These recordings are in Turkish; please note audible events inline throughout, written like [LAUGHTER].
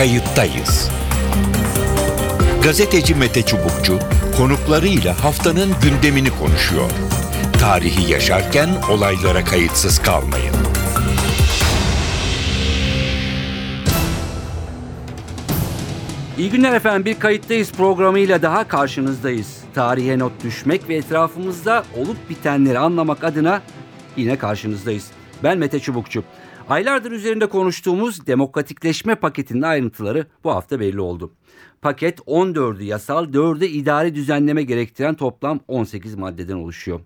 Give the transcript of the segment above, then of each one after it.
kayıttayız. Gazeteci Mete Çubukçu konuklarıyla haftanın gündemini konuşuyor. Tarihi yaşarken olaylara kayıtsız kalmayın. İyi günler efendim. Bir kayıttayız programıyla daha karşınızdayız. Tarihe not düşmek ve etrafımızda olup bitenleri anlamak adına yine karşınızdayız. Ben Mete Çubukçu. Aylardır üzerinde konuştuğumuz demokratikleşme paketinin ayrıntıları bu hafta belli oldu. Paket 14'ü yasal, 4'ü idari düzenleme gerektiren toplam 18 maddeden oluşuyor.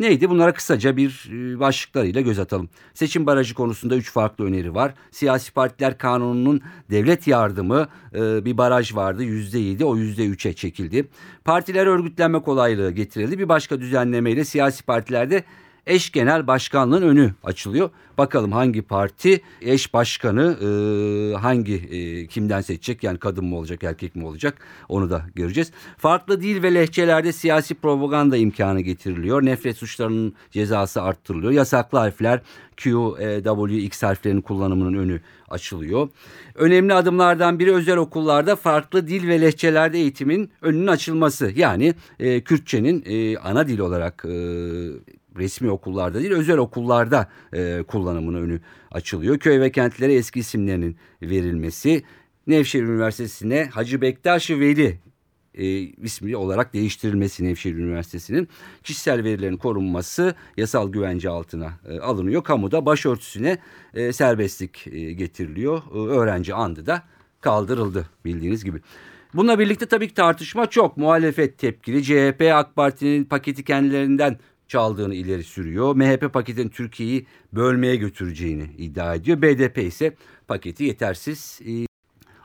Neydi? Bunlara kısaca bir e, başlıklarıyla göz atalım. Seçim barajı konusunda üç farklı öneri var. Siyasi partiler kanununun devlet yardımı e, bir baraj vardı yüzde yedi o yüzde üçe çekildi. Partiler örgütlenme kolaylığı getirildi. Bir başka düzenlemeyle siyasi partilerde eş genel başkanlığın önü açılıyor. Bakalım hangi parti eş başkanı e, hangi e, kimden seçecek yani kadın mı olacak erkek mi olacak onu da göreceğiz. Farklı dil ve lehçelerde siyasi propaganda imkanı getiriliyor. Nefret suçlarının cezası arttırılıyor. Yasaklı harfler Q, e, W, X harflerinin kullanımının önü açılıyor. Önemli adımlardan biri özel okullarda farklı dil ve lehçelerde eğitimin önünün açılması. Yani e, Kürtçenin e, ana dil olarak e, resmi okullarda değil özel okullarda e, kullanımına önü açılıyor. Köy ve kentlere eski isimlerinin verilmesi, Nevşehir Üniversitesi'ne Hacı Bektaş Veli e, ismi olarak değiştirilmesi Nevşehir Üniversitesi'nin kişisel verilerin korunması yasal güvence altına e, alınıyor. Kamuda başörtüsüne e, serbestlik e, getiriliyor. E, öğrenci andı da kaldırıldı bildiğiniz gibi. Bununla birlikte tabii ki tartışma çok. Muhalefet tepkili. CHP AK Parti'nin paketi kendilerinden çaldığını ileri sürüyor. MHP paketin Türkiye'yi bölmeye götüreceğini iddia ediyor. BDP ise paketi yetersiz. Ee,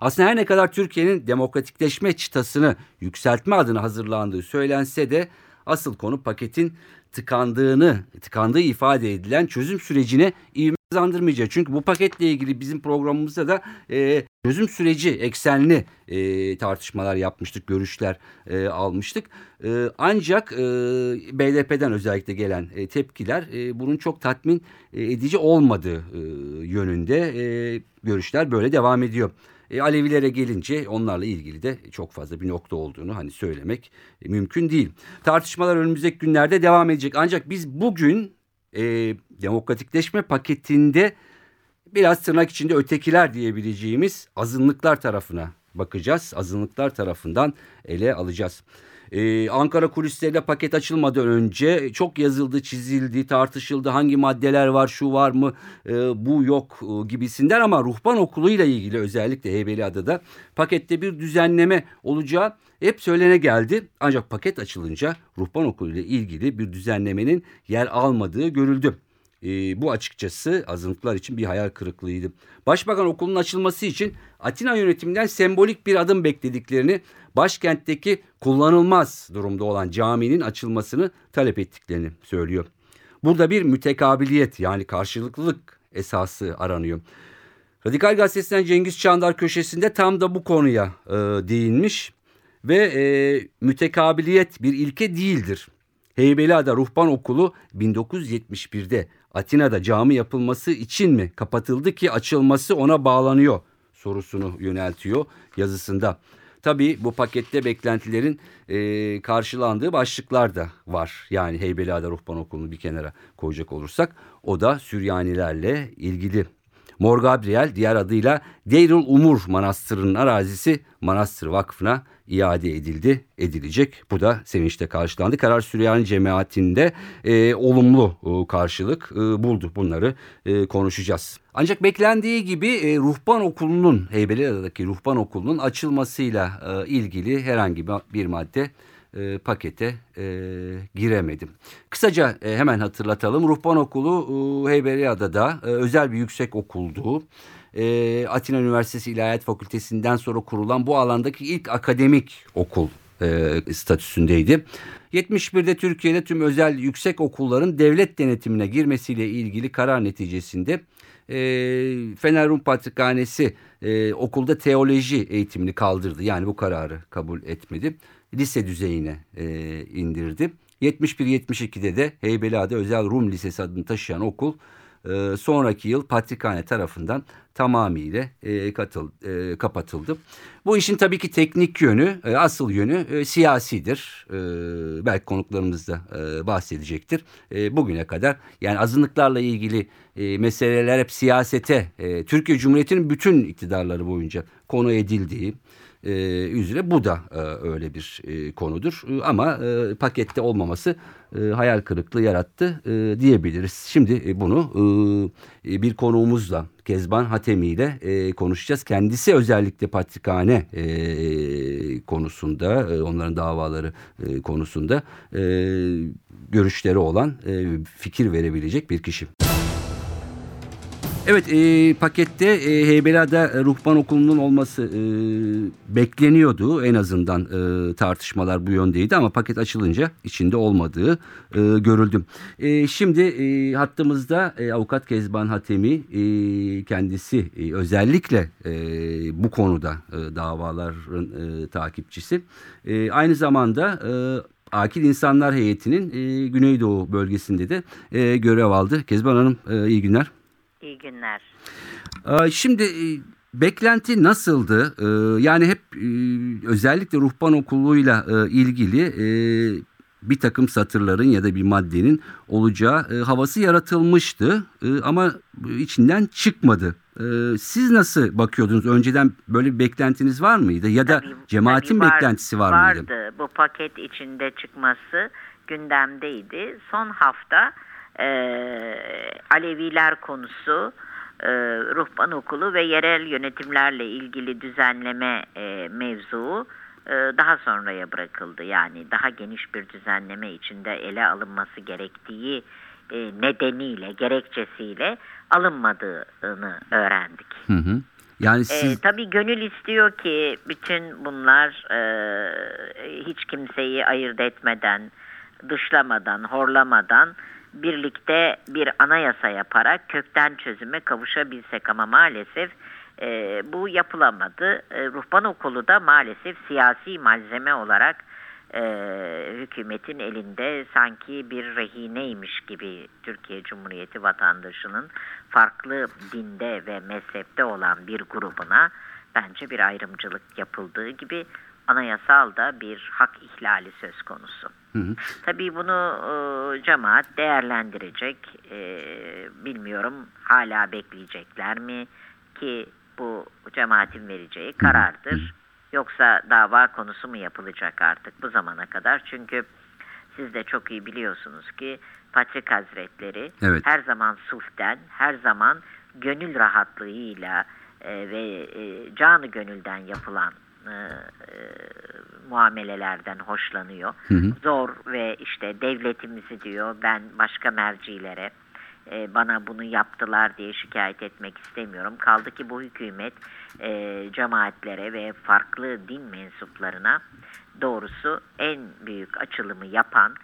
aslında her ne kadar Türkiye'nin demokratikleşme çıtasını yükseltme adına hazırlandığı söylense de asıl konu paketin tıkandığını, tıkandığı ifade edilen çözüm sürecine ivme kazandırmayacak. Çünkü bu paketle ilgili bizim programımızda da e, çözüm süreci eksenli e, tartışmalar yapmıştık, görüşler e, almıştık. E, ancak e, BDP'den özellikle gelen e, tepkiler e, bunun çok tatmin edici olmadığı e, yönünde e, görüşler böyle devam ediyor. E, Alevilere gelince onlarla ilgili de çok fazla bir nokta olduğunu hani söylemek e, mümkün değil. Tartışmalar önümüzdeki günlerde devam edecek. Ancak biz bugün e, demokratikleşme paketinde biraz tırnak içinde ötekiler diyebileceğimiz azınlıklar tarafına bakacağız. Azınlıklar tarafından ele alacağız. Ee, Ankara kulislerinde paket açılmadan önce çok yazıldı, çizildi, tartışıldı. Hangi maddeler var, şu var mı, e, bu yok e, gibisinden ama ruhban okuluyla ilgili özellikle Heybeliada'da pakette bir düzenleme olacağı hep söylene geldi. Ancak paket açılınca ruhban okuluyla ilgili bir düzenlemenin yer almadığı görüldü. E, bu açıkçası azınlıklar için bir hayal kırıklığıydı. Başbakan okulun açılması için Atina yönetiminden sembolik bir adım beklediklerini, başkentteki kullanılmaz durumda olan caminin açılmasını talep ettiklerini söylüyor. Burada bir mütekabiliyet yani karşılıklılık esası aranıyor. Radikal Gazetesi'nden Cengiz Çandar köşesinde tam da bu konuya e, değinmiş ve e, mütekabiliyet bir ilke değildir. Heybeliada Ruhban Okulu 1971'de Atina'da cami yapılması için mi kapatıldı ki açılması ona bağlanıyor sorusunu yöneltiyor yazısında. Tabii bu pakette beklentilerin e, karşılandığı başlıklar da var. Yani Heybeliada Ruhban Okulu'nu bir kenara koyacak olursak o da Süryanilerle ilgili. Mor Gabriel diğer adıyla Deyrul Umur Manastırı'nın arazisi Manastır Vakfı'na iade edildi, edilecek. Bu da sevinçle karşılandı. Karar Süryani cemaatinde e, olumlu e, karşılık e, buldu. Bunları e, konuşacağız. Ancak beklendiği gibi e, ruhban okulunun, Heybeliada'daki ruhban okulunun açılmasıyla e, ilgili herhangi bir madde e, pakete e, giremedim. Kısaca e, hemen hatırlatalım. Ruhban Okulu e, Heybeliada'da e, özel bir yüksek okuldu. E, Atina Üniversitesi İlahiyat Fakültesinden sonra kurulan bu alandaki ilk akademik okul e, statüsündeydi. 71'de Türkiye'de tüm özel yüksek okulların devlet denetimine girmesiyle ilgili karar neticesinde e, Fener Rum Patrikhanesi e, okulda teoloji eğitimini kaldırdı. Yani bu kararı kabul etmedi lise düzeyine e, indirdi. 71-72'de de Heybeliada Özel Rum Lisesi adını taşıyan okul e, sonraki yıl Patrikhane tarafından tamamıyla e, katıl, e, kapatıldı. Bu işin tabii ki teknik yönü, e, asıl yönü e, siyasidir. E, belki konuklarımız da e, bahsedecektir. E, bugüne kadar yani azınlıklarla ilgili e, meseleler hep siyasete, e, Türkiye Cumhuriyeti'nin bütün iktidarları boyunca konu edildiği e, üzere bu da e, öyle bir e, konudur. E, ama e, pakette olmaması e, hayal kırıklığı yarattı e, diyebiliriz. Şimdi e, bunu e, e, bir konuğumuzla Kezban Hatemi ile e, konuşacağız. Kendisi özellikle patrikhane e, konusunda, e, onların davaları e, konusunda e, görüşleri olan, e, fikir verebilecek bir kişi. Evet e, pakette e, Heybeliada Ruhban Okulu'nun olması e, bekleniyordu. En azından e, tartışmalar bu yöndeydi ama paket açılınca içinde olmadığı e, görüldü. E, şimdi e, hattımızda e, avukat Kezban Hatemi e, kendisi e, özellikle e, bu konuda e, davaların e, takipçisi. E, aynı zamanda... E, Akil İnsanlar Heyeti'nin e, Güneydoğu bölgesinde de e, görev aldı. Kezban Hanım e, iyi günler. İyi günler. Ee, Şimdi e, beklenti nasıldı? Ee, Yani hep e, özellikle ruhban okuluyla e, ilgili bir takım satırların ya da bir maddenin olacağı havası yaratılmıştı ama içinden çıkmadı. Siz nasıl bakıyordunuz? Önceden böyle bir beklentiniz var mıydı? Ya da Tabii- cemaatin tabii var- beklentisi var mıydı? Vardı. Bu paket içinde çıkması gündemdeydi. Son hafta e, Aleviler konusu, e, ruhban okulu ve yerel yönetimlerle ilgili düzenleme e, mevzuu e, daha sonraya bırakıldı. Yani daha geniş bir düzenleme içinde ele alınması gerektiği e, nedeniyle, gerekçesiyle alınmadığını öğrendik. Hı hı. Yani Ee, siz tabii gönül istiyor ki bütün bunlar e, hiç kimseyi ayırt etmeden, dışlamadan, horlamadan birlikte bir anayasa yaparak kökten çözüme kavuşabilsek ama maalesef e, bu yapılamadı. E, ruhban okulu da maalesef siyasi malzeme olarak e, hükümetin elinde sanki bir rehineymiş gibi Türkiye Cumhuriyeti vatandaşının farklı dinde ve mezhepte olan bir grubuna bence bir ayrımcılık yapıldığı gibi anayasal da bir hak ihlali söz konusu. Hı hı. Tabii bunu e, cemaat değerlendirecek. E, bilmiyorum hala bekleyecekler mi ki bu cemaatin vereceği karardır. Yoksa dava konusu mu yapılacak artık bu zamana kadar? Çünkü siz de çok iyi biliyorsunuz ki Patrik Hazretleri Evet. her zaman sulhten, her zaman gönül rahatlığıyla e, ve e, canı gönülden yapılan e, muamelelerden hoşlanıyor. Hı hı. Zor ve işte devletimizi diyor ben başka mercilere e, bana bunu yaptılar diye şikayet etmek istemiyorum. Kaldı ki bu hükümet e, cemaatlere ve farklı din mensuplarına doğrusu en büyük açılımı yapan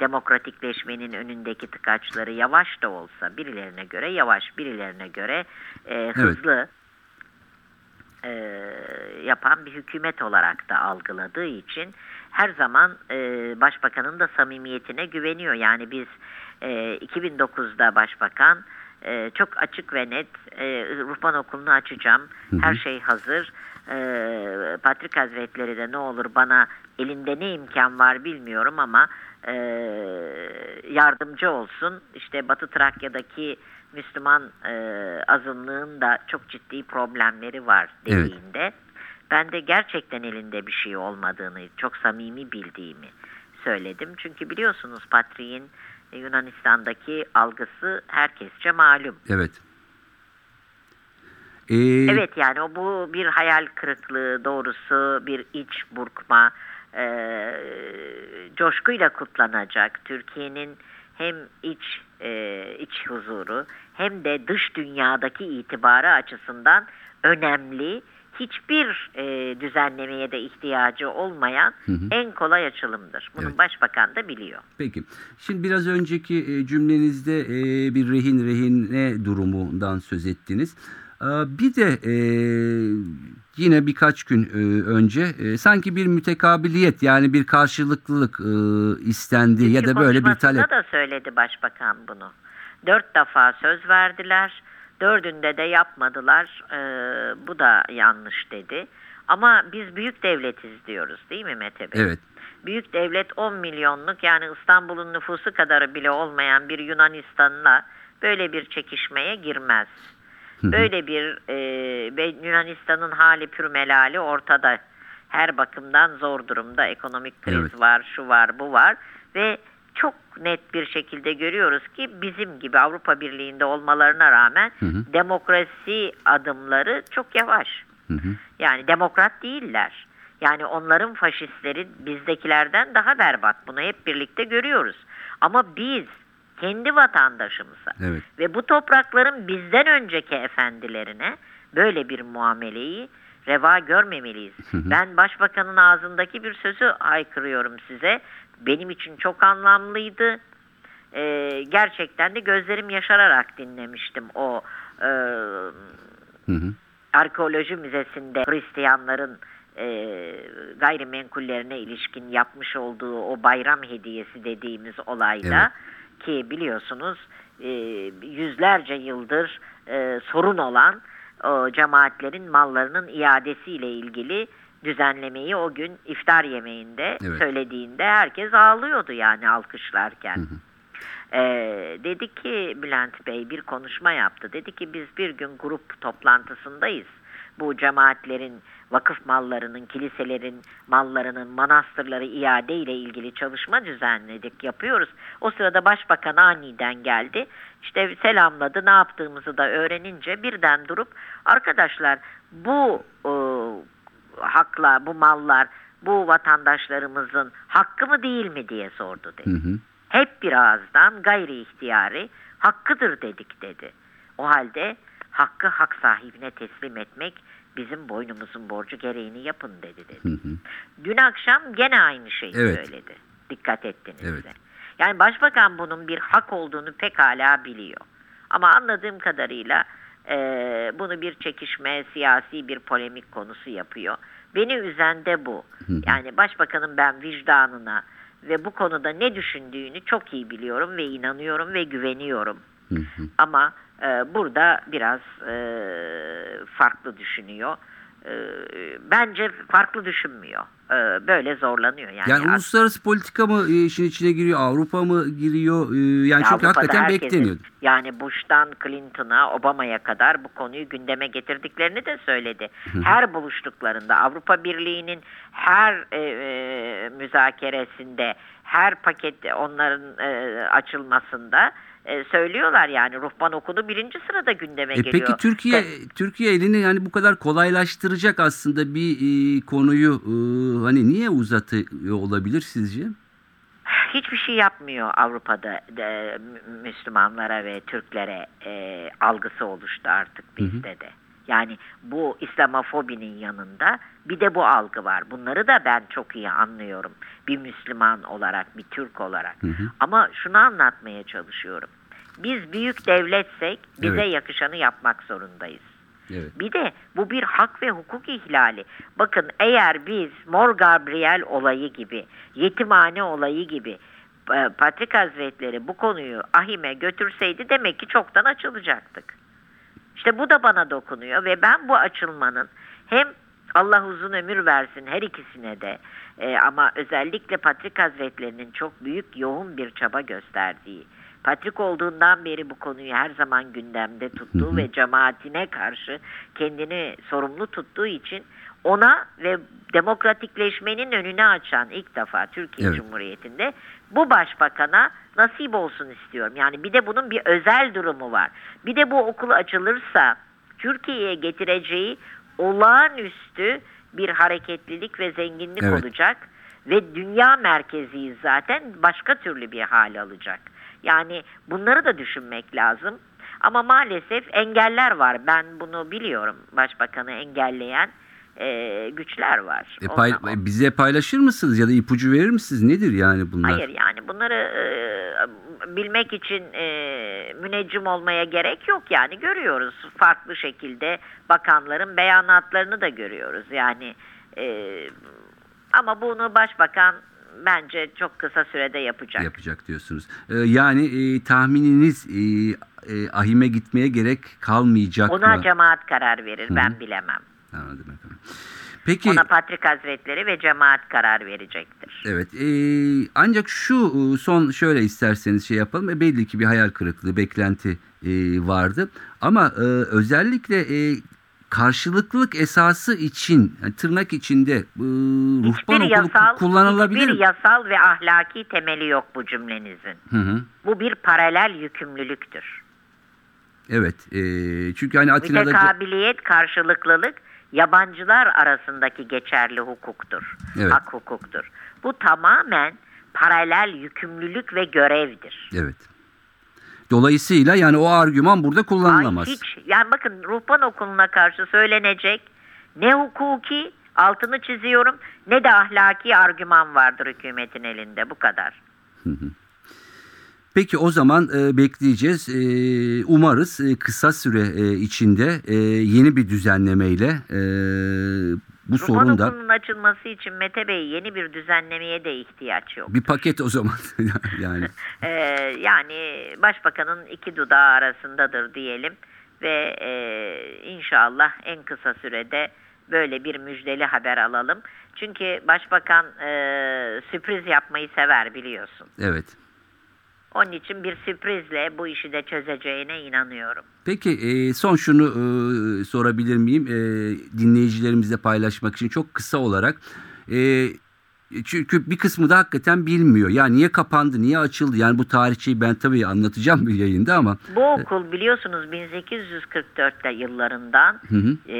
demokratikleşmenin önündeki tıkaçları yavaş da olsa birilerine göre yavaş birilerine göre e, hızlı e, yapan bir hükümet olarak da algıladığı için her zaman e, başbakanın da samimiyetine güveniyor. Yani biz e, 2009'da başbakan e, çok açık ve net e, ruhban okulunu açacağım. Her şey hazır. E, Patrik Hazretleri de ne olur bana elinde ne imkan var bilmiyorum ama e, yardımcı olsun. İşte Batı Trakya'daki Müslüman e, azınlığın da çok ciddi problemleri var Evet. dediğinde ben de gerçekten elinde bir şey olmadığını çok samimi bildiğimi söyledim. Çünkü biliyorsunuz Patriğin e, Yunanistan'daki algısı herkesçe malum. evet. Ee, Evet yani o bu bir hayal kırıklığı doğrusu bir iç burkma e, coşkuyla kutlanacak Türkiye'nin hem iç e, iç huzuru hem de dış dünyadaki itibarı açısından önemli hiçbir e, düzenlemeye de ihtiyacı olmayan en kolay açılımdır. Bunu Evet. başbakan da biliyor. Peki. Şimdi biraz önceki e, cümlenizde e, bir rehin rehine durumundan söz ettiniz. Bir de e, yine birkaç gün e, önce e, sanki bir mütekabiliyet yani bir karşılıklılık e, istendi ya İki da böyle bir talep. da söyledi başbakan bunu. Dört defa söz verdiler. Dördünde de yapmadılar. Bu da yanlış dedi. Ama biz büyük devletiz diyoruz değil mi Mete Bey? Evet. Büyük devlet 10 milyonluk yani İstanbul'un nüfusu kadarı bile olmayan bir Yunanistan'la böyle bir çekişmeye girmez. Böyle bir e, Yunanistan'ın hali pürmelali ortada. Her bakımdan zor durumda. Ekonomik kriz Evet. var, şu var, bu var ve çok net bir şekilde görüyoruz ki bizim gibi Avrupa Birliği'nde olmalarına rağmen Hı hı. demokrasi adımları çok yavaş. Hı hı. Yani demokrat değiller. Yani onların faşistleri bizdekilerden daha berbat. Bunu hep birlikte görüyoruz. Ama biz kendi vatandaşımıza Evet. ve bu toprakların bizden önceki efendilerine böyle bir muameleyi reva görmemeliyiz. Ben başbakanın ağzındaki bir sözü haykırıyorum size. Benim için çok anlamlıydı. Ee, gerçekten de gözlerim yaşararak dinlemiştim o e, Hı hı. arkeoloji müzesinde Hristiyanların e, gayrimenkullerine ilişkin yapmış olduğu o bayram hediyesi dediğimiz olayda ki biliyorsunuz e, yüzlerce yıldır e, sorun olan o cemaatlerin mallarının iadesiyle ilgili düzenlemeyi o gün iftar yemeğinde Evet. söylediğinde herkes ağlıyordu yani alkışlarken. Ee, dedi ki Bülent Bey bir konuşma yaptı. Dedi ki biz bir gün grup toplantısındayız. Bu cemaatlerin vakıf mallarının, kiliselerin mallarının, manastırları iade ile ilgili çalışma düzenledik, yapıyoruz. O sırada başbakan aniden geldi. İşte selamladı, ne yaptığımızı da öğrenince birden durup arkadaşlar bu e, hakla, bu mallar, bu vatandaşlarımızın hakkı mı değil mi diye sordu dedi. Hı hı. Hep bir ağızdan gayri ihtiyari hakkıdır dedik dedi. O halde hakkı hak sahibine teslim etmek bizim boynumuzun borcu gereğini yapın dedi dedi. Hı hı. Dün akşam gene aynı şeyi Evet. söyledi. Dikkat ettinizse. Evet. Yani başbakan bunun bir hak olduğunu pekala biliyor. Ama anladığım kadarıyla e, bunu bir çekişme, siyasi bir polemik konusu yapıyor. Beni üzen de bu. Yani başbakanın ben vicdanına ve bu konuda ne düşündüğünü çok iyi biliyorum ve inanıyorum ve güveniyorum. Hı hı. Ama e, burada biraz e, farklı düşünüyor. E, bence farklı düşünmüyor. E, böyle zorlanıyor. Yani, Yani uluslararası politika mı e, işin içine giriyor, Avrupa mı giriyor? E, Yani çünkü Avrupa'da hakikaten bekleniyordu. Yani Bush'tan Clinton'a, Obama'ya kadar bu konuyu gündeme getirdiklerini de söyledi. Her buluştuklarında Avrupa Birliği'nin her e, e, müzakeresinde, her paket onların e, açılmasında e, söylüyorlar yani ruhban okulu birinci sırada gündeme E geliyor. peki Türkiye Te- Türkiye elini yani bu kadar kolaylaştıracak aslında bir e, konuyu e, hani niye uzatıyor olabilir sizce? hiçbir şey yapmıyor Avrupa'da de, Mü- Müslümanlara ve Türklere e, algısı oluştu artık bizde de. Yani bu İslamofobinin yanında bir de bu algı var. Bunları da ben çok iyi anlıyorum. Bir Müslüman olarak, bir Türk olarak. Ama şunu anlatmaya çalışıyorum. Biz büyük devletsek bize Evet. yakışanı yapmak zorundayız. Evet. Bir de bu bir hak ve hukuk ihlali. Bakın eğer biz Mor Gabriel olayı gibi, yetimhane olayı gibi e, Patrik Hazretleri bu konuyu ahime götürseydi demek ki çoktan açılacaktık. İşte bu da bana dokunuyor ve ben bu açılmanın hem Allah uzun ömür versin her ikisine de e, ama özellikle Patrik Hazretlerinin çok büyük yoğun bir çaba gösterdiği, Patrik olduğundan beri bu konuyu her zaman gündemde tuttuğu ve cemaatine karşı kendini sorumlu tuttuğu için ona ve demokratikleşmenin önünü açan ilk defa Türkiye Evet. Cumhuriyeti'nde bu başbakana nasip olsun istiyorum. Yani bir de bunun bir özel durumu var. Bir de bu okul açılırsa Türkiye'ye getireceği olağanüstü bir hareketlilik ve zenginlik Evet. olacak ve dünya merkeziyiz zaten başka türlü bir hal alacak. Yani bunları da düşünmek lazım. Ama maalesef engeller var. Ben bunu biliyorum. Başbakanı engelleyen e, güçler var. E, pay- bize paylaşır mısınız ya da ipucu verir misiniz? Nedir yani bunlar? Hayır yani bunları e, bilmek için e, müneccim olmaya gerek yok yani görüyoruz farklı şekilde bakanların beyanatlarını da görüyoruz yani e, ama bunu başbakan bence çok kısa sürede yapacak. yapacak diyorsunuz. Ee, yani e, tahmininiz e, e, ahime gitmeye gerek kalmayacak Ona mı? cemaat karar verir, ben bilemem. Anladım efendim. Peki Ona Patrik Hazretleri ve cemaat karar verecektir. evet e, ancak şu e, son şöyle isterseniz şey yapalım. E, belli ki bir hayal kırıklığı, beklenti e, vardı. Ama e, özellikle e, karşılıklılık esası için yani tırnak içinde e, ruhban Hiçbir okulu yasal, kullanılabilir hiçbir yasal ve ahlaki temeli yok bu cümlenizin. Hı hı. Bu bir paralel yükümlülüktür. Evet. e, çünkü hani Atina'da Mütekabiliyet, karşılıklılık yabancılar arasındaki geçerli hukuktur. Evet. Hak hukuktur. Bu tamamen paralel yükümlülük ve görevdir. Evet. Dolayısıyla yani o argüman burada Ay kullanılamaz. hiç yani bakın ruhban okuluna karşı söylenecek ne hukuki altını çiziyorum ne de ahlaki argüman vardır hükümetin elinde bu kadar. Peki o zaman e, bekleyeceğiz. E, umarız e, kısa süre e, içinde e, yeni bir düzenlemeyle e, bu Ruhban sorun da okulunun açılması için Mete Bey yeni bir düzenlemeye de ihtiyaç yok. bir paket o zaman [LAUGHS] yani. Ee, yani başbakanın iki dudağı arasındadır diyelim ve e, inşallah en kısa sürede böyle bir müjdeli haber alalım. Çünkü başbakan e, sürpriz yapmayı sever biliyorsun. Evet. Onun için bir sürprizle bu işi de çözeceğine inanıyorum. Peki e, son şunu e, sorabilir miyim? E, dinleyicilerimizle paylaşmak için çok kısa olarak. E, çünkü bir kısmı da hakikaten bilmiyor. Ya niye kapandı, niye açıldı? Yani bu tarihçeyi ben tabii anlatacağım bir yayında ama. Bu okul biliyorsunuz 1844'te yıllarından Hı hı. e,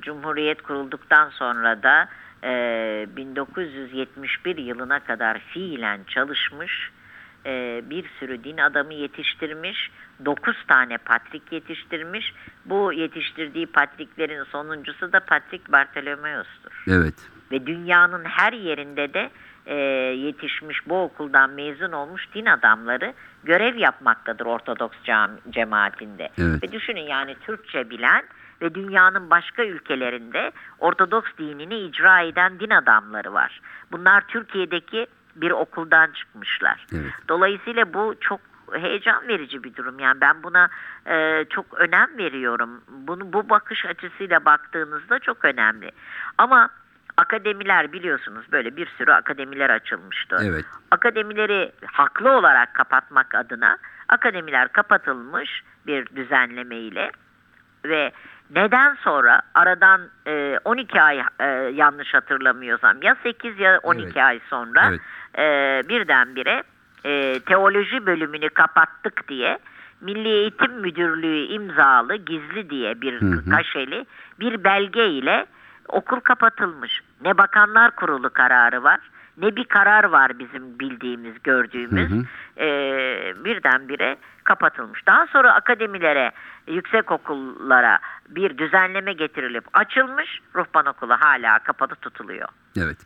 Cumhuriyet kurulduktan sonra da e, 1971 yılına kadar fiilen çalışmış e, bir sürü din adamı yetiştirmiş. 9 tane patrik yetiştirmiş. Bu yetiştirdiği patriklerin sonuncusu da Patrik Bartolomeos'tur. Evet. Ve dünyanın her yerinde de e, yetişmiş bu okuldan mezun olmuş din adamları görev yapmaktadır Ortodoks cam- cemaatinde. Evet. Ve düşünün yani Türkçe bilen ve dünyanın başka ülkelerinde Ortodoks dinini icra eden din adamları var. Bunlar Türkiye'deki bir okuldan çıkmışlar. Evet. Dolayısıyla bu çok heyecan verici bir durum. Yani ben buna e, çok önem veriyorum. Bunu bu bakış açısıyla baktığınızda çok önemli. Ama akademiler biliyorsunuz böyle bir sürü akademiler açılmıştı. Evet. Akademileri haklı olarak kapatmak adına akademiler kapatılmış bir düzenleme ile ve neden sonra aradan e, 12 ay e, yanlış hatırlamıyorsam ya 8 ya 12 Evet. ay sonra Evet. E, birdenbire e, teoloji bölümünü kapattık diye Milli Eğitim Müdürlüğü imzalı gizli diye bir Hı hı. kaşeli bir belge ile okul kapatılmış. Ne Bakanlar Kurulu kararı var ne bir karar var bizim bildiğimiz gördüğümüz Hı hı. e, birdenbire kapatılmış. Daha sonra akademilere, yüksek okullara bir düzenleme getirilip açılmış. Ruhban okulu hala kapalı tutuluyor. Evet.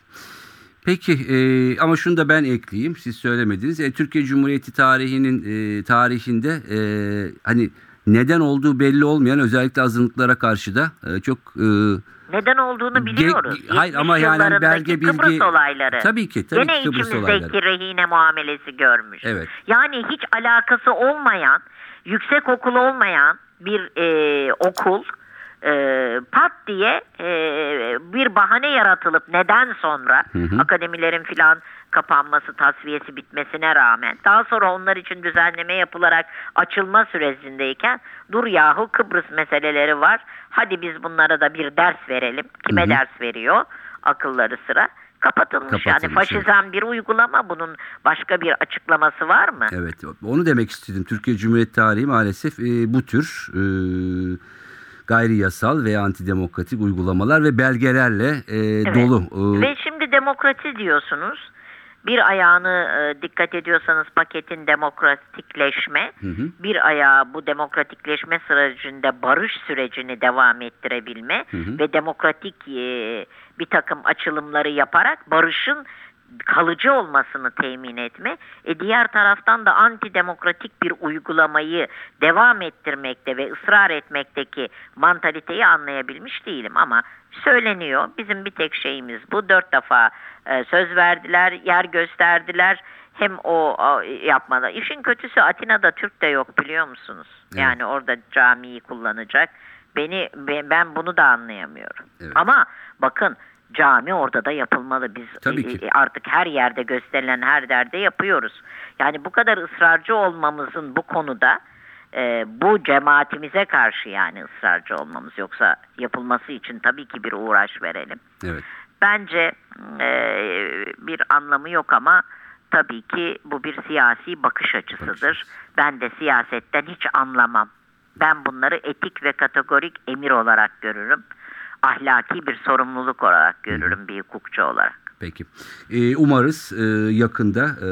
Peki e, ama şunu da ben ekleyeyim. Siz söylemediniz. E, Türkiye Cumhuriyeti tarihinin e, tarihinde e, hani neden olduğu belli olmayan özellikle azınlıklara karşı da e, çok e, Neden olduğunu biliyoruz. Ge- hayır 70 ama yani yıllarındaki belge bilgi- Kıbrıs olayları. Tabii ki, tabii Gene ki Kıbrıs olayları. rehine muamelesi görmüş. Evet. Yani hiç alakası olmayan, yüksek okul olmayan bir e, okul e, pat diye e, bir bahane yaratılıp neden sonra Hı hı. akademilerin filan kapanması, tasfiyesi bitmesine rağmen daha sonra onlar için düzenleme yapılarak açılma sürecindeyken dur yahu Kıbrıs meseleleri var. Hadi biz bunlara da bir ders verelim. Kime Hı hı. ders veriyor? Akılları sıra. Kapatılmış, yani Kapatılmış, faşizan bir uygulama bunun başka bir açıklaması var mı? evet onu demek istedim. Türkiye Cumhuriyeti tarihi maalesef e, bu tür e, gayri yasal ve antidemokratik uygulamalar ve belgelerle e, Evet. dolu. E, Ve şimdi demokrasi diyorsunuz. Bir ayağını e, dikkat ediyorsanız paketin demokratikleşme, Hı hı. bir ayağı bu demokratikleşme sürecinde barış sürecini devam ettirebilme Hı hı. ve demokratik e, bir takım açılımları yaparak barışın kalıcı olmasını temin etme, e diğer taraftan da antidemokratik bir uygulamayı devam ettirmekte ve ısrar etmekteki mantaliteyi anlayabilmiş değilim ama söyleniyor. Bizim bir tek şeyimiz bu. Dört defa e, söz verdiler, yer gösterdiler. Hem o, o yapmada. İşin kötüsü Atina'da Türk de yok biliyor musunuz? Evet. Yani orada camiyi kullanacak. Beni ben bunu da anlayamıyorum. Evet. Ama bakın cami orada da yapılmalı. Biz Tabii ki. e, artık her yerde gösterilen her derde yapıyoruz. Yani bu kadar ısrarcı olmamızın bu konuda e, bu cemaatimize karşı yani ısrarcı olmamız yoksa yapılması için tabii ki bir uğraş verelim. Evet. Bence e, bir anlamı yok ama tabii ki bu bir siyasi bakış açısıdır. Ben de siyasetten hiç anlamam. Ben bunları etik ve kategorik emir olarak görürüm. Ahlaki bir sorumluluk olarak görürüm bir hukukçu olarak. Peki. Ee, umarız e, yakında, e,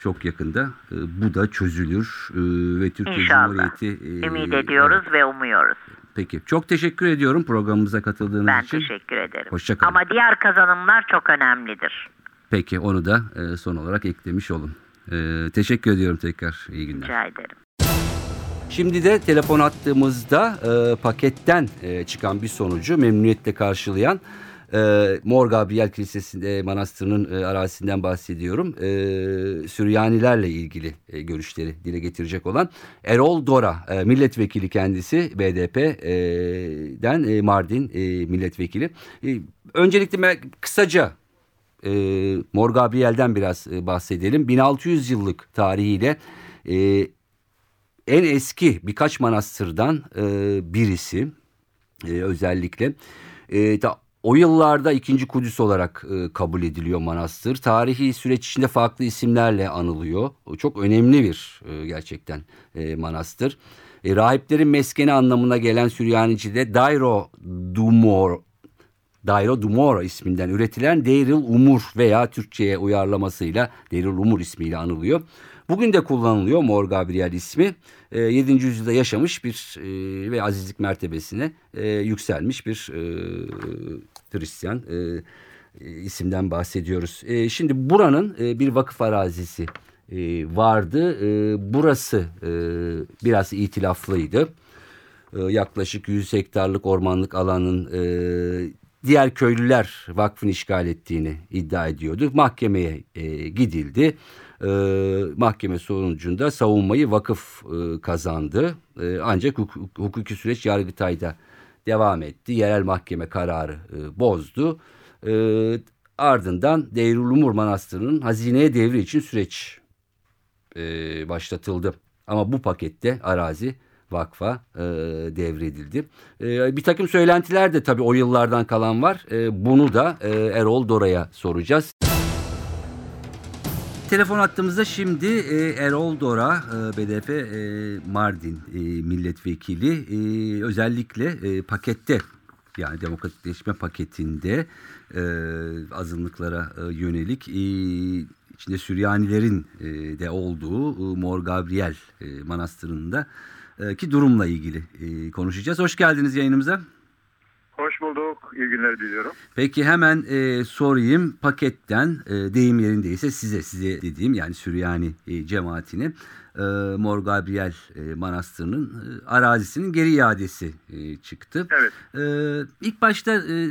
çok yakında e, bu da çözülür e, ve Türkiye İnşallah. Cumhuriyeti... e, Ümit ediyoruz evet. ve umuyoruz. Peki. Çok teşekkür ediyorum programımıza katıldığınız Ben için. teşekkür ederim. Hoşça kalın. Ama diğer kazanımlar çok önemlidir. Peki onu da e, son olarak eklemiş olun. E, teşekkür ediyorum tekrar. İyi günler. Rica ederim. Şimdi de telefon attığımızda e, paketten e, çıkan bir sonucu memnuniyetle karşılayan e, Mor Gabriel Kilisesi'nde manastırının e, arazisinden bahsediyorum. E, Süryanilerle ilgili e, görüşleri dile getirecek olan Erol Dora e, milletvekili kendisi BDP'den e, Mardin e, milletvekili. E, öncelikle ben kısaca e, Mor Gabriel'den biraz e, bahsedelim. 1600 yıllık tarihiyle e, en eski birkaç manastırdan e, birisi e, özellikle. E, da, o yıllarda ikinci Kudüs olarak e, kabul ediliyor manastır. Tarihi süreç içinde farklı isimlerle anılıyor. O Çok önemli bir e, gerçekten e, manastır. E, rahiplerin meskeni anlamına gelen Süryanice'de Dairo Dumor Dairo Dumoro isminden üretilen Deiril Umur veya Türkçe'ye uyarlamasıyla Deiril Umur ismiyle anılıyor. Bugün de kullanılıyor Mor Gabriel ismi. E, 7. yüzyılda yaşamış bir e, ve azizlik mertebesine e, yükselmiş bir e, e, isimden bahsediyoruz. E, şimdi buranın e, bir vakıf arazisi e, vardı. E, burası e, biraz itilaflıydı. E, yaklaşık 100 hektarlık ormanlık alanın e, diğer köylüler vakfın işgal ettiğini iddia ediyordu. Mahkemeye e, gidildi. E, mahkeme sonucunda savunmayı vakıf e, kazandı. E, ancak hukuk, hukuki süreç Yargıtay'da devam etti. Yerel mahkeme kararı e, bozdu. E, ardından Deyrulumur Manastırı'nın hazineye devri için süreç e, başlatıldı. Ama bu pakette arazi vakfa e, devredildi. E, bir takım söylentiler de tabii o yıllardan kalan var. E, bunu da e, Erol Dora'ya soracağız. Telefon attığımızda şimdi e, Erol Dora, e, BDP e, Mardin e, milletvekili e, özellikle e, pakette yani demokratikleşme paketinde e, azınlıklara e, yönelik e, içinde Süryanilerin e, de olduğu e, Mor Gabriel e, Manastırı'nda e, ki durumla ilgili e, konuşacağız. Hoş geldiniz yayınımıza. Hoş bulduk. İyi günler diliyorum. Peki hemen e, sorayım paketten e, deyim yerindeyse size size dediğim yani Süryani e, cemaatine e, Mor Gabriel e, Manastırı'nın e, arazisinin geri iadesi e, çıktı. Evet. E, ilk başta e,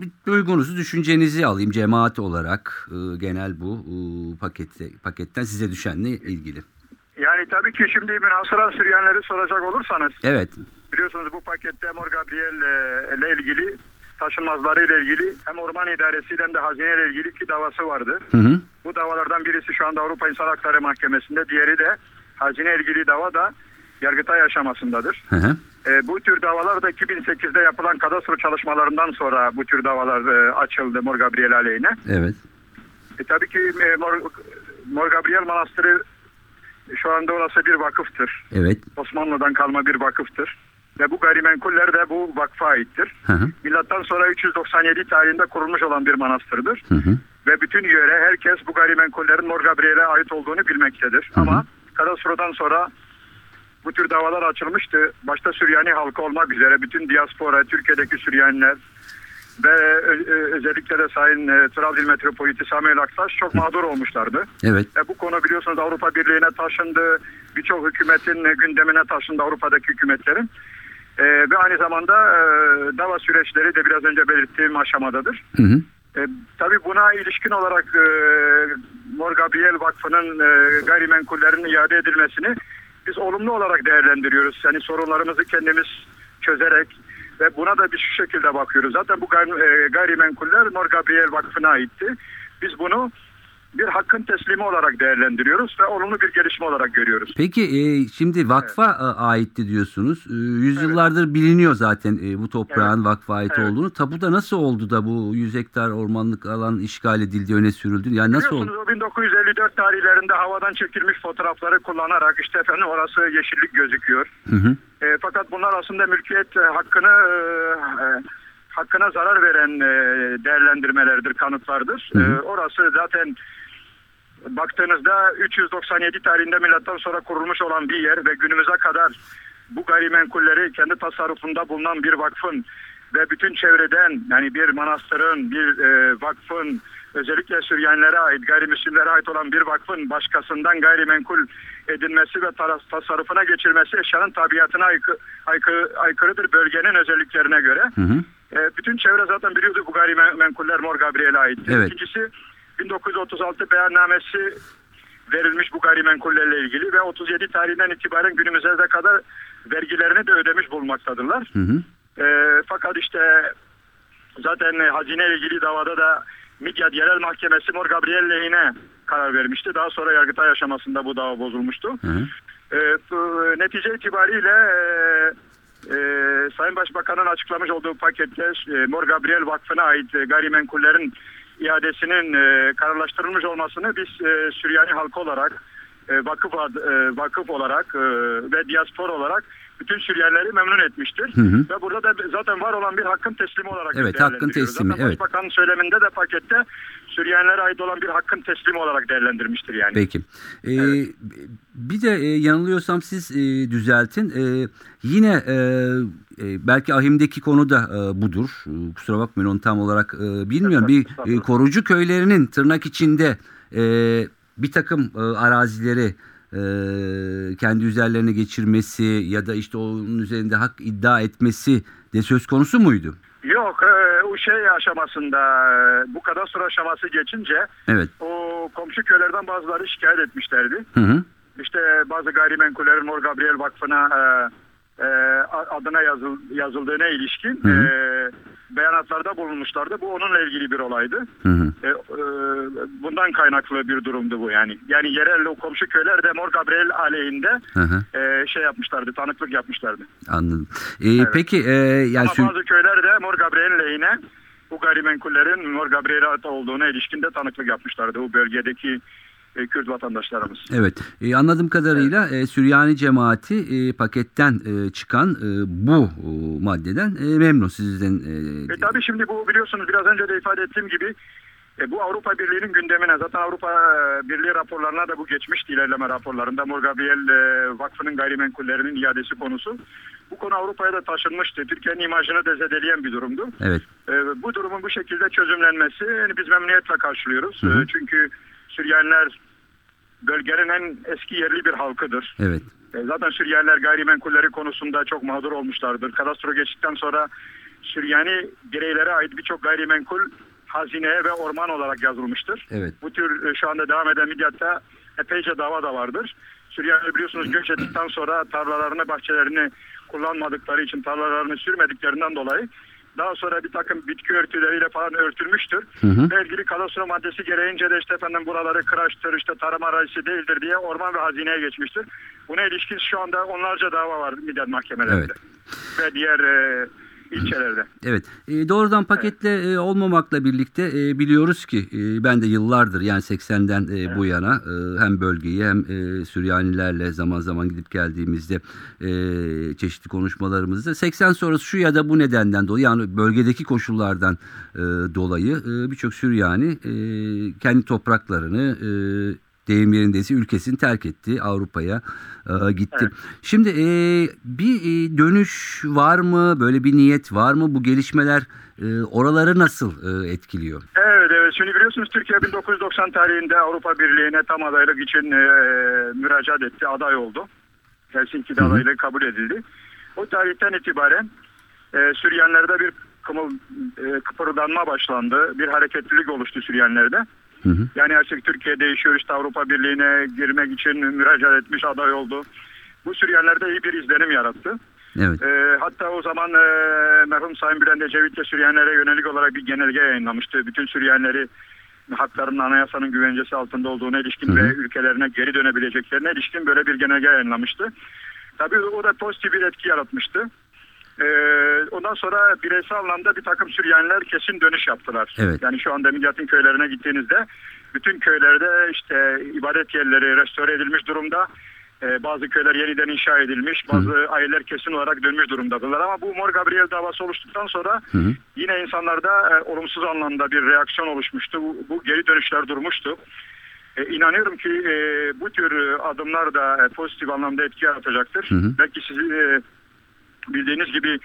bir duygunuzu, düşüncenizi alayım cemaat olarak e, genel bu e, pakette paketten size düşenle ilgili. Yani tabii ki şimdi münhasıran Süryanileri soracak olursanız Evet. Biliyorsunuz bu pakette Mor Gabriel e, ile ilgili taşınmazları ile ilgili hem Orman İdaresi hem de Hazine ile ilgili iki davası vardı. Hı hı. Bu davalardan birisi şu anda Avrupa İnsan Hakları Mahkemesi'nde, diğeri de Hazine ilgili dava da Yargıtay aşamasındadır. Hı hı. E, bu tür davalar da 2008'de yapılan kadastro çalışmalarından sonra bu tür davalar e, açıldı Mor Gabriel aleyhine. Evet. E, tabii ki e, Mor, Mor Gabriel Manastırı şu anda orası bir vakıftır. Evet. Osmanlı'dan kalma bir vakıftır. Ve bu gayrimenkuller de bu vakfa aittir. Hı hı. Milattan sonra 397 tarihinde kurulmuş olan bir manastırdır. Hı hı. Ve bütün yöre herkes bu gayrimenkullerin Mor Gabriel'e ait olduğunu bilmektedir. Hı hı. Ama kadastrodan sonra bu tür davalar açılmıştı. Başta Süryani halkı olmak üzere bütün diaspora, Türkiye'deki Süryaniler ve özellikle de Sayın e, Trabzon Metropoliti Samuel Aktaş çok mağdur olmuşlardı. Evet. E, bu konu biliyorsunuz Avrupa Birliği'ne taşındı. Birçok hükümetin gündemine taşındı Avrupa'daki hükümetlerin. E, ve aynı zamanda e, dava süreçleri de biraz önce belirttiğim aşamadadır. Hı hı. E, tabii buna ilişkin olarak e, Mor Gabriel Vakfı'nın e, gayrimenkullerin iade edilmesini biz olumlu olarak değerlendiriyoruz. Yani sorunlarımızı kendimiz çözerek ve buna da biz şu şekilde bakıyoruz. Zaten bu e, gayrimenkuller Mor Gabriel Vakfı'na aitti. Biz bunu bir hakkın teslimi olarak değerlendiriyoruz ve olumlu bir gelişme olarak görüyoruz. Peki e, şimdi vakfa e, aitti diyorsunuz. E, yüzyıllardır biliniyor zaten e, bu toprağın vakfa ait Evet. olduğunu. Tapuda nasıl oldu da bu 100 hektar ormanlık alan işgal edildi, öne sürüldü? Yani nasıl oldu? Biliyorsunuz o 1954 tarihlerinde havadan çekilmiş fotoğrafları kullanarak işte efendim orası yeşillik gözüküyor. Hı hı. E, fakat bunlar aslında mülkiyet e, hakkını e, e, hakkına zarar veren e, değerlendirmelerdir, kanıtlardır. Hı hı. E, orası zaten baktığınızda 397 tarihinde milattan sonra kurulmuş olan bir yer ve günümüze kadar bu gayrimenkulleri kendi tasarrufunda bulunan bir vakfın ve bütün çevreden yani bir manastırın, bir e, vakfın özellikle Süryanilere ait, gayrimüslimlere ait olan bir vakfın başkasından gayrimenkul edinmesi ve tasarrufuna geçirmesi eşyanın tabiatına aykı, aykı, aykırıdır bölgenin özelliklerine göre. Hı hı. E, bütün çevre zaten biliyordu bu gayrimenkuller Mor Gabriel'e ait. Evet. İkincisi 1936 beyannamesi verilmiş bu gayrimenkullerle ilgili ve 37 tarihinden itibaren günümüze de kadar vergilerini de ödemiş bulunmaktadırlar. Hı hı. E, fakat işte zaten hazine ile ilgili davada da Midyat Yerel Mahkemesi Mor Gabriel lehine karar vermişti. Daha sonra Yargıtay aşamasında bu dava bozulmuştu. Hı hı. E, netice itibariyle e, e, Sayın Başbakan'ın açıklamış olduğu pakette e, Mor Gabriel Vakfı'na ait e, gayrimenkullerin iadesinin e, kararlaştırılmış olmasını biz e, Süryani halkı olarak e, vakıf ad- e, vakıf olarak e, ve diaspor olarak bütün Süryanileri memnun etmiştir. Hı hı. Ve burada da zaten var olan bir hakkın teslimi olarak Evet, hakkın teslimi, Zaten evet. Başbakanın söyleminde de pakette Süryanilere ait olan bir hakkın teslimi olarak değerlendirmiştir yani. Peki. Ee, Bir de e, yanılıyorsam siz e, düzeltin. E, yine e, e, belki ahimdeki konu da e, budur. E, kusura bakmayın onu tam olarak e, bilmiyorum. Bir e, korucu köylerinin tırnak içinde e, bir takım e, arazileri kendi üzerlerine geçirmesi ya da işte onun üzerinde hak iddia etmesi de söz konusu muydu? Yok e, o şey aşamasında e, bu kadastro aşaması geçince Evet. o komşu köylerden bazıları şikayet etmişlerdi. Hı hı. İşte bazı gayrimenkullerin Mor Gabriel Vakfı'na e, e, adına yazıl, yazıldığına ilişkin Hı hı. e, beyanatlarda bulunmuşlardı. Bu onunla ilgili bir olaydı. Hı hı. E, e, bundan kaynaklı bir durumdu bu yani. Yani yerel o komşu köyler de Mor Gabriel aleyhinde Hı hı. e, şey yapmışlardı, tanıklık yapmışlardı. Anladım. E, Peki e, yani Ama bazı köyler de Mor Gabriel'in lehine bu gayrimenkullerin Mor Gabriel'e olduğuna ilişkin de tanıklık yapmışlardı. Bu bölgedeki e, Kürt vatandaşlarımız. Evet, e, anladığım kadarıyla e, Süryani cemaati e, paketten e, çıkan e, bu e, maddeden e, memnun sizden. E, E tabii şimdi bu biliyorsunuz biraz önce de ifade ettiğim gibi e, bu Avrupa Birliği'nin gündemine zaten Avrupa e, Birliği raporlarına da bu geçmişti ilerleme raporlarında. Mor Gabriel e, Vakfı'nın gayrimenkullerinin iadesi konusu. Bu konu Avrupa'ya da taşınmıştı. Türkiye'nin imajını da zedeleyen bir durumdu. evet, E, bu durumun bu şekilde çözümlenmesi yani biz memnuniyetle karşılıyoruz. Hı hı. E, çünkü Süryaniler bölgenin en eski yerli bir halkıdır. evet, E, Zaten Süryaniler gayrimenkulleri konusunda çok mağdur olmuşlardır. Kadastro geçtikten sonra Süryani bireylere ait birçok gayrimenkul hazineye ve orman olarak yazılmıştır. evet. Bu tür e, şu anda devam eden Midyat'ta epeyce dava da vardır. Süryaniler biliyorsunuz göç ettikten sonra tarlalarını, bahçelerini kullanmadıkları için tarlalarını sürmediklerinden dolayı daha sonra bir takım bitki örtüleriyle falan örtülmüştür. Hı hı. Ve ilgili kadastro maddesi gereğince de işte efendim buraları kıraçtır, işte tarım arazisi değildir diye orman ve hazineye geçmiştir. Buna ilişkin şu anda onlarca dava var Midyat mahkemelerinde. Evet. Ve diğer e, ilçelerde. Evet, e, doğrudan paketle e, olmamakla birlikte e, biliyoruz ki e, ben de yıllardır yani 80'den e, bu yana e, hem bölgeyi hem e, Süryanilerle zaman zaman gidip geldiğimizde e, çeşitli konuşmalarımızda 80 sonrası şu ya da bu nedenden dolayı yani bölgedeki koşullardan e, dolayı e, birçok Süryani e, kendi topraklarını e, deyim yerindeyse ülkesini terk etti. Avrupa'ya e, gitti. Evet. Şimdi e, bir e, dönüş var mı? Böyle bir niyet var mı? Bu gelişmeler e, oraları nasıl e, etkiliyor? Evet evet şimdi biliyorsunuz Türkiye 1990 tarihinde Avrupa Birliği'ne tam adaylık için e, müracaat etti, aday oldu. Helsinki'de adaylığı kabul edildi. O tarihten itibaren e, Süryaniler'de bir kımıl, e, kıpırdanma başlandı. Bir hareketlilik oluştu Süryaniler'de. Hı hı. Yani artık Türkiye değişiyor işte Avrupa Birliği'ne girmek için müracaat etmiş aday oldu. Bu Süryaniler'de iyi bir izlenim yarattı. Evet. E, hatta o zaman e, merhum Sayın Bülent Ecevit de Süryanilere yönelik olarak bir genelge yayınlamıştı. Bütün Süryanileri haklarının anayasanın güvencesi altında olduğuna ilişkin Hı hı. ve ülkelerine geri dönebileceklerine ilişkin böyle bir genelge yayınlamıştı. Tabii o da pozitif bir etki yaratmıştı. E, ondan sonra bireysel anlamda bir takım Süryaniler kesin dönüş yaptılar. Evet. Yani şu anda Midyat'ın köylerine gittiğinizde bütün köylerde işte ibadet yerleri restore edilmiş durumda. Ee, bazı köyler yeniden inşa edilmiş, bazı aileler kesin olarak dönmüş durumdadırlar. Ama bu Mor Gabriel davası oluştuktan sonra Hı hı. yine insanlarda e, olumsuz anlamda bir reaksiyon oluşmuştu. Bu, bu geri dönüşler durmuştu. E, inanıyorum ki e, bu tür e, adımlar da e, pozitif anlamda etki yaratacaktır. Hı hı. Belki sizin e, bildiğiniz gibi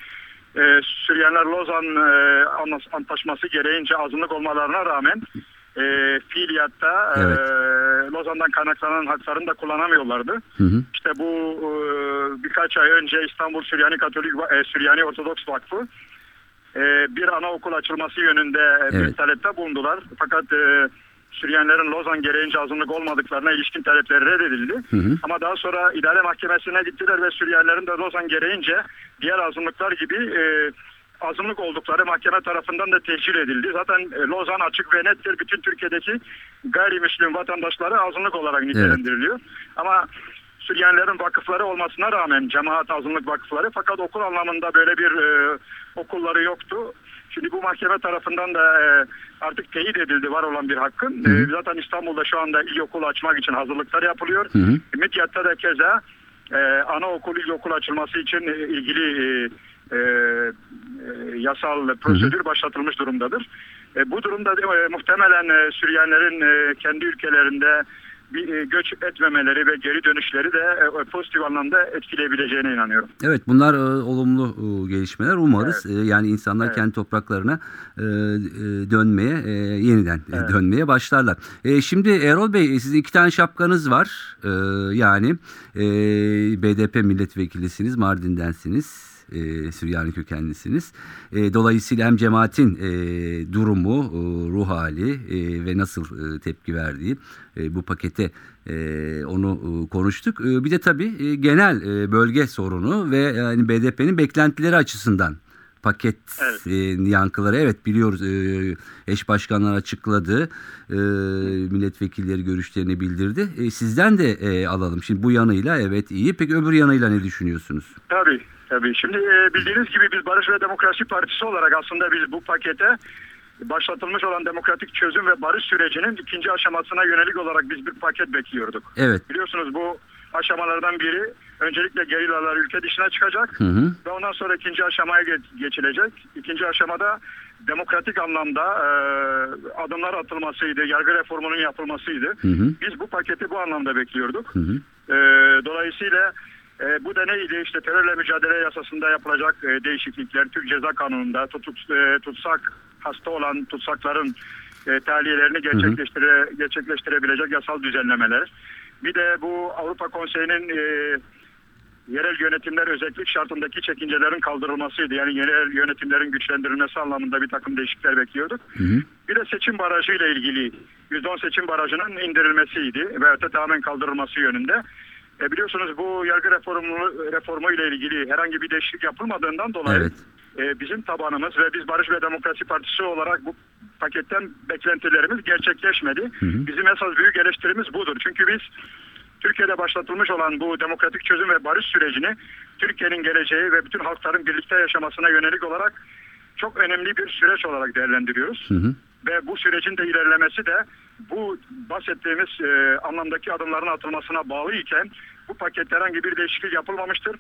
e, Süryaniler Lozan e, Antlaşması gereğince azınlık olmalarına rağmen e, fiiliyatta e, Evet. Lozan'dan kaynaklanan haklarını da kullanamıyorlardı. Hı hı. İşte bu e, birkaç ay önce İstanbul Süryani Katolik e, Süryani Ortodoks Vakfı e, bir anaokul açılması yönünde e, bir Evet. talepte bulundular. Fakat e, Süryanilerin Lozan gereğince azınlık olmadıklarına ilişkin talepleri reddedildi. Hı hı. Ama daha sonra idare mahkemesine gittiler ve Süryanilerin de Lozan gereğince diğer azınlıklar gibi e, azınlık oldukları mahkeme tarafından da tehcir edildi. Zaten e, Lozan açık ve nettir. Bütün Türkiye'deki gayrimüslim vatandaşları azınlık olarak nitelendiriliyor. Ama Süryanilerin vakıfları olmasına rağmen cemaat azınlık vakıfları fakat okul anlamında böyle bir e, okulları yoktu. Şimdi bu mahkeme tarafından da e, artık teyit edildi var olan bir hakkın. Hı hı. E, zaten İstanbul'da şu anda ilkokul açmak için hazırlıklar yapılıyor. Hı hı. Midyat'ta da keza e, anaokul, ilkokul açılması için e, ilgili e, e, e, yasal prosedür başlatılmış durumdadır. E, bu durumda e, muhtemelen e, Süryanilerin e, kendi ülkelerinde bir e, göç etmemeleri ve geri dönüşleri de e, pozitif anlamda etkileyebileceğine inanıyorum. Evet bunlar e, olumlu gelişmeler umarız. E, yani insanlar Evet. kendi topraklarına dönmeye yeniden e, dönmeye başlarlar. E, şimdi Erol Bey sizin iki tane şapkanız var. Yani BDP milletvekilisiniz, Mardin'densiniz. E, Süryani kökenlisiniz. E, dolayısıyla hem cemaatin e, durumu, e, ruh hali e, ve nasıl e, tepki verdiği e, bu pakete e, onu e, konuştuk. E, bir de tabii e, genel e, bölge sorunu ve yani BDP'nin beklentileri açısından paket Evet. e, yankıları evet biliyoruz e, eş başkanlar açıkladı e, milletvekilleri görüşlerini bildirdi E, sizden de e, alalım şimdi bu yanıyla evet iyi peki öbür yanıyla ne düşünüyorsunuz Tabii, tabii. Şimdi e, bildiğiniz gibi biz Barış ve Demokrasi Partisi olarak aslında biz bu pakete başlatılmış olan demokratik çözüm ve barış sürecinin ikinci aşamasına yönelik olarak biz bir paket bekliyorduk. evet Biliyorsunuz bu aşamalardan biri öncelikle gerillalar ülke dışına çıkacak hı hı, ve ondan sonra ikinci aşamaya ge- geçilecek. İkinci aşamada demokratik anlamda e, adımlar atılmasıydı, yargı reformunun yapılmasıydı. hı hı, Biz bu paketi bu anlamda bekliyorduk. hı hı, E, dolayısıyla e, bu da neydi? İşte terörle mücadele yasasında yapılacak e, değişiklikler, Türk Ceza Kanunu'nda tutuk, e, tutsak hasta olan tutsakların e, tahliyelerini gerçekleştire, gerçekleştirebilecek yasal düzenlemeler. Bir de bu Avrupa Konseyi'nin e, yerel yönetimler özellik şartındaki çekincelerin kaldırılmasıydı. Yani yerel yönetimlerin güçlendirilmesi anlamında bir takım değişiklikler bekliyorduk. hı hı. Bir de seçim barajı ile ilgili %10 seçim barajının indirilmesiydi ve hatta tamamen kaldırılması yönünde. E biliyorsunuz bu yargı reformu, reformu ile ilgili herhangi bir değişiklik yapılmadığından dolayı Evet. e, bizim tabanımız ve biz Barış ve Demokrasi Partisi olarak bu paketten beklentilerimiz gerçekleşmedi. Hı hı. Bizim esas büyük eleştirimiz budur. Çünkü biz Türkiye'de başlatılmış olan bu demokratik çözüm ve barış sürecini Türkiye'nin geleceği ve bütün halkların birlikte yaşamasına yönelik olarak çok önemli bir süreç olarak değerlendiriyoruz. Hı hı. Ve bu sürecin de ilerlemesi de bu bahsettiğimiz e, anlamdaki adımların atılmasına bağlı iken bu pakette herhangi bir değişiklik yapılmamıştır.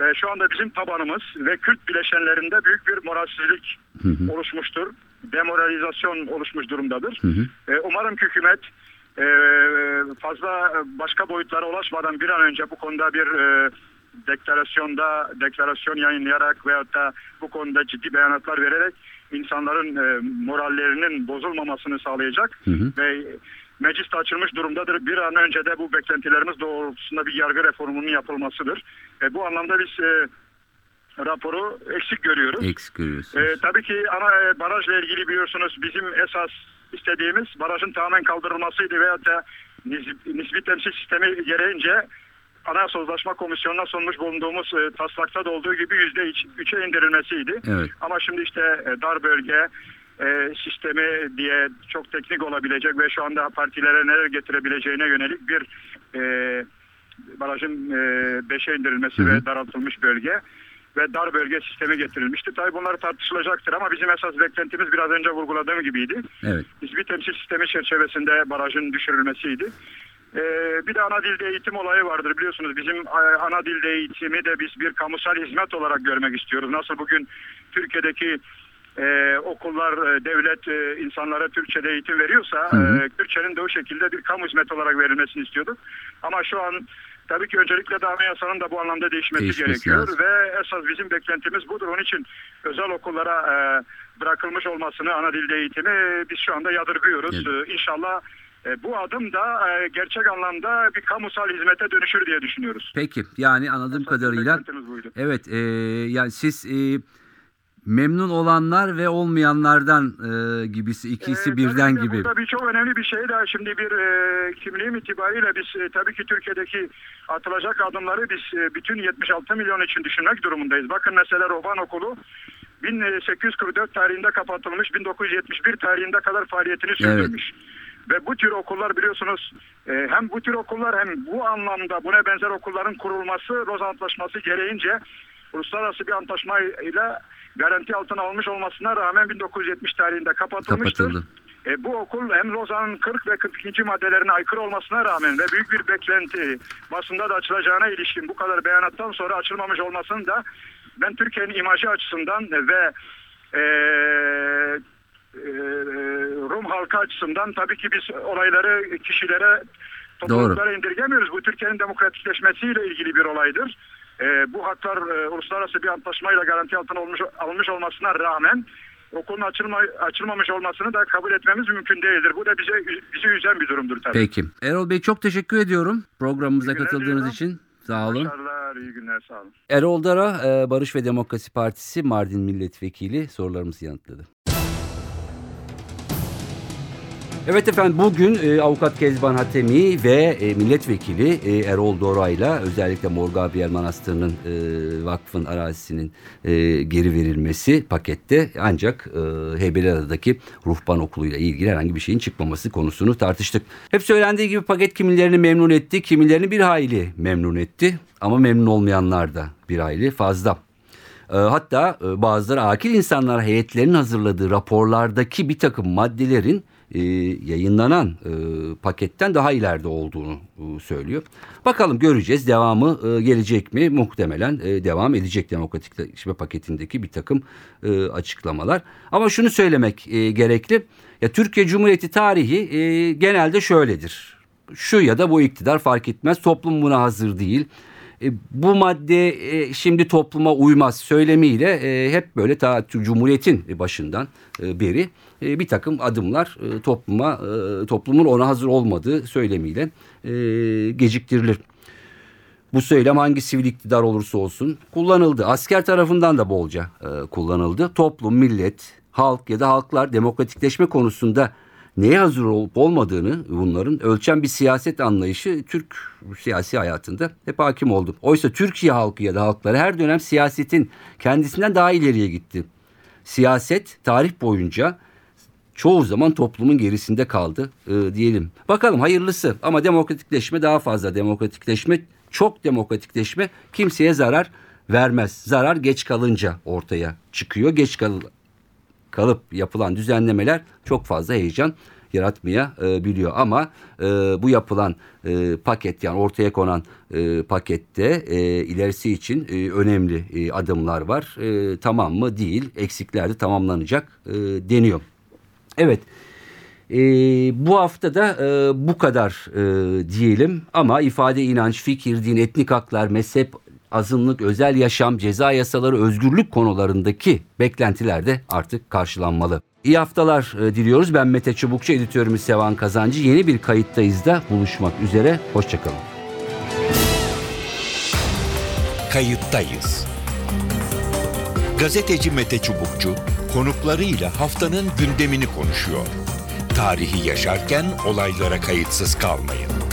Ve şu anda bizim tabanımız ve Kürt bileşenlerinde büyük bir moralsizlik Hı hı. oluşmuştur. Demoralizasyon oluşmuş durumdadır. Hı hı. E, umarım ki hükümet e, fazla başka boyutlara ulaşmadan bir an önce bu konuda bir e, deklarasyonda deklarasyon yayınlayarak veyahut da bu konuda ciddi beyanatlar vererek insanların e, morallerinin bozulmamasını sağlayacak ve meclis açılmış durumdadır. Bir an önce de bu beklentilerimiz doğrultusunda bir yargı reformunun yapılmasıdır. E, bu anlamda biz e, raporu eksik görüyoruz. Eksik görüyorsunuz. Ee, tabii ki ana e, barajla ilgili biliyorsunuz bizim esas istediğimiz barajın tamamen kaldırılmasıydı veyahut da nisbi, nisbi temsil sistemi gereğince Anayasa Uzlaşma Komisyonu'na sunmuş bulunduğumuz e, taslakta da olduğu gibi yüzde üçe indirilmesiydi. Evet. Ama şimdi işte e, dar bölge e, sistemi diye çok teknik olabilecek ve şu anda partilere neler getirebileceğine yönelik bir e, barajın e, beşe indirilmesi ve daraltılmış bölge ve dar bölge sistemi getirilmişti. Tabii bunlar tartışılacaktır ama bizim esas beklentimiz biraz önce vurguladığım gibiydi. Evet. Nisbi temsil sistemi çerçevesinde barajın düşürülmesiydi. Ee, bir de ana dilde eğitim olayı vardır biliyorsunuz. Bizim e, ana dilde eğitimi de biz bir kamusal hizmet olarak görmek istiyoruz. Nasıl bugün Türkiye'deki e, okullar, e, devlet e, insanlara Türkçe'de eğitim veriyorsa e, Türkçenin de o şekilde bir kamu hizmeti olarak verilmesini istiyorduk. Ama şu an tabii ki öncelikle de anayasanın da bu anlamda değişmesi, Değişmesi gerekiyor. lazım. Ve esas bizim beklentimiz budur. Onun için özel okullara e, bırakılmış olmasını ana dilde eğitimi biz şu anda yadırgıyoruz. Evet. E, İnşallah e, bu adım da e, gerçek anlamda bir kamusal hizmete dönüşür diye düşünüyoruz. Peki yani anladığım Esas kadarıyla evet e, yani siz e, memnun olanlar ve olmayanlardan e, gibisi ikisi Ee, birden tabii gibi. Burada bir çok önemli bir şey daha şimdi bir e, kimliğim itibariyle biz e, tabii ki Türkiye'deki atılacak adımları biz e, bütün 76 milyon için düşünmek durumundayız. Bakın mesela Roban Okulu 1844 tarihinde kapatılmış, 1971 tarihinde kadar faaliyetini sürdürmüş. Ve bu tür okullar biliyorsunuz e, hem bu tür okullar hem bu anlamda buna benzer okulların kurulması Roza Antlaşması gereğince uluslararası bir antlaşmayla garanti altına almış olmasına rağmen 1970 tarihinde kapatılmıştır. Kapatıldı. E, bu okul hem Lozan'ın 40 ve 42. maddelerine aykırı olmasına rağmen ve büyük bir beklenti basında da açılacağına ilişkin bu kadar beyanattan sonra açılmamış olmasını da ben Türkiye'nin imajı açısından ve e, Rum halkı açısından tabii ki biz olayları kişilere topluluklara indirgemiyoruz. Bu Türkiye'nin demokratikleşmesiyle ilgili bir olaydır. E, bu haklar e, uluslararası bir antlaşmayla garanti altına olmuş, alınmış olmasına rağmen okulun açılma, açılmamış olmasını da kabul etmemiz mümkün değildir. Bu da bize bizi üzen bir durumdur tabii. Peki. Erol Bey çok teşekkür ediyorum programımıza katıldığınız diliyorum. için. Sağ olun. Başarılar, iyi günler, sağ olun. Erol Dara, e, Barış ve Demokrasi Partisi Mardin Milletvekili sorularımızı yanıtladı. Evet efendim bugün e, avukat Kezban Hatemi ve e, milletvekili e, Erol Dora'yla özellikle Mor Manastırı'nın e, vakfın arazisinin e, geri verilmesi pakette ancak e, Heybeliada'daki ruhban okuluyla ilgili herhangi bir şeyin çıkmaması konusunu tartıştık. Hep söylendiği gibi paket kimilerini memnun etti, kimilerini bir hayli memnun etti ama memnun olmayanlar da bir hayli fazla. E, Hatta e, bazıları akil insanlar heyetlerinin hazırladığı raporlardaki bir takım maddelerin e, yayınlanan e, paketten daha ileride olduğunu e, söylüyor. Bakalım göreceğiz devamı e, gelecek mi? Muhtemelen e, devam edecek demokratikleşme paketindeki bir takım e, açıklamalar. Ama şunu söylemek e, gerekli. Ya Türkiye Cumhuriyeti tarihi e, genelde şöyledir. Şu ya da bu iktidar fark etmez. Toplum buna hazır değil. E, bu madde e, şimdi topluma uymaz söylemiyle e, hep böyle ta Cumhuriyet'in başından e, beri e, bir takım adımlar e, topluma e, toplumun ona hazır olmadığı söylemiyle geciktirilir. Bu söylem hangi sivil iktidar olursa olsun kullanıldı. Asker tarafından da bolca kullanıldı. Toplum, millet, halk ya da halklar demokratikleşme konusunda neye hazır olup olmadığını bunların ölçen bir siyaset anlayışı Türk siyasi hayatında hep hakim oldu. Oysa Türkiye halkı ya da halkları her dönem siyasetin kendisinden daha ileriye gitti. Siyaset tarih boyunca çoğu zaman toplumun gerisinde kaldı e, diyelim. Bakalım hayırlısı ama demokratikleşme daha fazla demokratikleşme çok demokratikleşme kimseye zarar vermez. Zarar geç kalınca ortaya çıkıyor. Geç kal kalıp yapılan düzenlemeler çok fazla heyecan yaratmayabiliyor ama e, bu yapılan e, paket yani ortaya konan e, pakette e, ilerisi için e, önemli e, adımlar var. E, tamam mı? Değil. Eksikler de tamamlanacak e, deniyor. Evet. E, bu hafta da e, bu kadar e, diyelim ama ifade, inanç, fikir, din, etnik haklar, mezhep, azınlık, özel yaşam, ceza yasaları, özgürlük konularındaki beklentiler de artık karşılanmalı. İyi haftalar e, diliyoruz. Ben Mete Çubukçu, editörümüz Sevan Kazancı. Yeni bir kayıttayız da buluşmak üzere. Hoşçakalın. Kayıttayız. Gazeteci Mete Çubukçu konuklarıyla haftanın gündemini konuşuyor. Tarihi yaşarken olaylara kayıtsız kalmayın.